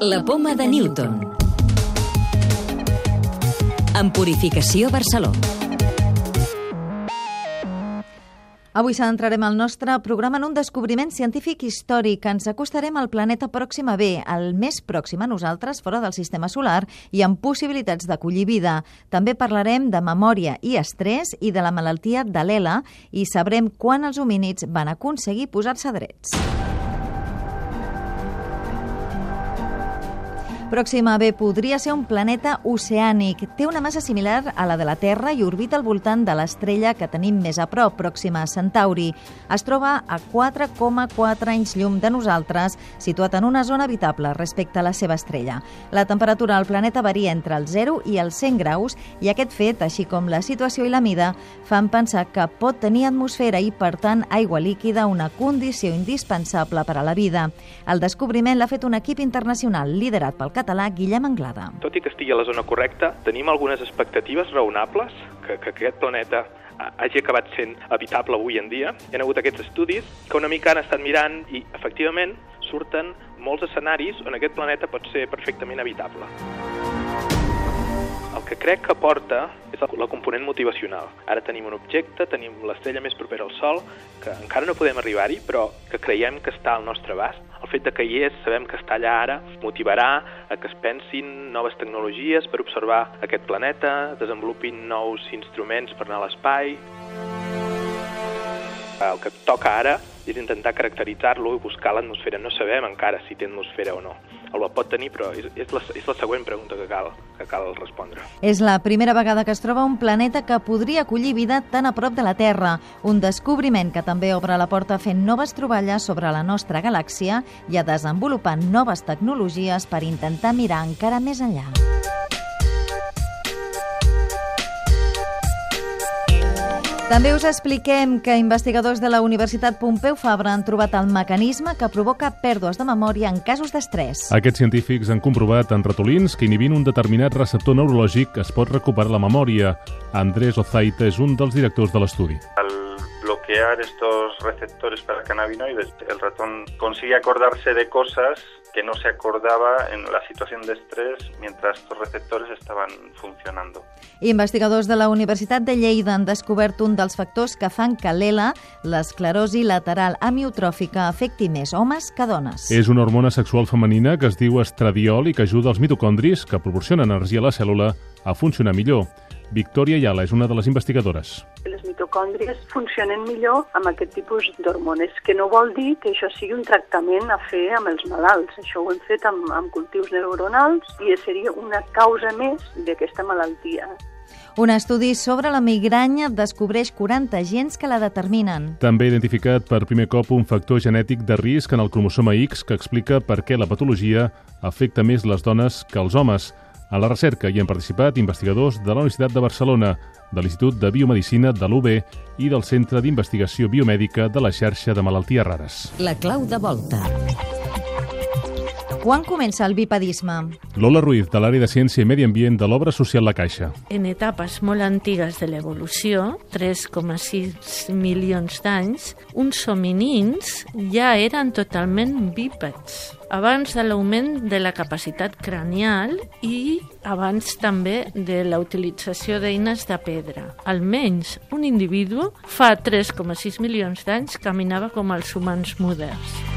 La poma de Newton. En Purificació Barceló. Avui centrarem el nostre programa en un descobriment científic històric. Ens acostarem al planeta Pròxima B, el més pròxim a nosaltres fora del sistema solar i amb possibilitats d'acollir vida. També parlarem de memòria i estrès i de la malaltia de l'ELA i sabrem quan els homínids van aconseguir posar-se drets. Pròxima B podria ser un planeta oceànic. Té una massa similar a la de la Terra i orbita al voltant de l'estrella que tenim més a prop, Pròxima Centauri. Es troba a 4,4 anys llum de nosaltres, situat en una zona habitable respecte a la seva estrella. La temperatura al planeta varia entre el 0 i els 100 graus i aquest fet, així com la situació i la mida, fan pensar que pot tenir atmosfera i, per tant, aigua líquida, una condició indispensable per a la vida. El descobriment l'ha fet un equip internacional liderat pel català Guillem Anglada. Tot i que estigui a la zona correcta, tenim algunes expectatives raonables que, que aquest planeta hagi acabat sent habitable avui en dia. Hi ha hagut aquests estudis que una mica han estat mirant i, efectivament, surten molts escenaris on aquest planeta pot ser perfectament habitable. El que crec que porta és la component motivacional. Ara tenim un objecte, tenim l'estrella més propera al Sol, que encara no podem arribar-hi, però que creiem que està al nostre abast. El fet de que hi és, sabem que està allà ara, motivarà a que es pensin noves tecnologies per observar aquest planeta, desenvolupin nous instruments per anar a l'espai. El que toca ara és intentar caracteritzar-lo i buscar l'atmosfera. No sabem encara si té atmosfera o no. El pot tenir, però és, és, la, és la següent pregunta que cal, que cal respondre. És la primera vegada que es troba un planeta que podria acollir vida tan a prop de la Terra. Un descobriment que també obre la porta fent noves troballes sobre la nostra galàxia i a desenvolupar noves tecnologies per intentar mirar encara més enllà. També us expliquem que investigadors de la Universitat Pompeu Fabra han trobat el mecanisme que provoca pèrdues de memòria en casos d'estrès. Aquests científics han comprovat en ratolins que inhibint un determinat receptor neurològic es pot recuperar la memòria. Andrés Ozaita és un dels directors de l'estudi. Bloquear estos receptores para cannabinoides, el ratón consigue acordarse de cosas que no se acordaba en la situación de estrés mientras estos receptores estaban funcionando. Investigadors de la Universitat de Lleida han descobert un dels factors que fan que l'ELA, l'esclerosi lateral amiotròfica, afecti més homes que dones. És una hormona sexual femenina que es diu estradiol i que ajuda els mitocondris, que proporcionen energia a la cèl·lula, a funcionar millor. Victòria Yala és una de les investigadores. Les mitocòndries funcionen millor amb aquest tipus d'hormones, que no vol dir que això sigui un tractament a fer amb els malalts. Això ho hem fet amb, amb cultius neuronals i seria una causa més d'aquesta malaltia. Un estudi sobre la migranya descobreix 40 gens que la determinen. També ha identificat per primer cop un factor genètic de risc en el cromosoma X que explica per què la patologia afecta més les dones que els homes. A la recerca hi han participat investigadors de la Universitat de Barcelona, de l'Institut de Biomedicina de l'UB i del Centre d'Investigació Biomèdica de la xarxa de malalties rares. La clau de volta. Quan comença el bipedisme? Lola Ruiz, de l'àrea de Ciència i Medi Ambient de l'obra social La Caixa. En etapes molt antigues de l'evolució, 3,6 milions d'anys, uns hominins ja eren totalment bípeds abans de l'augment de la capacitat cranial i abans també de la utilització d'eines de pedra. Almenys un individu fa 3,6 milions d'anys caminava com els humans moderns.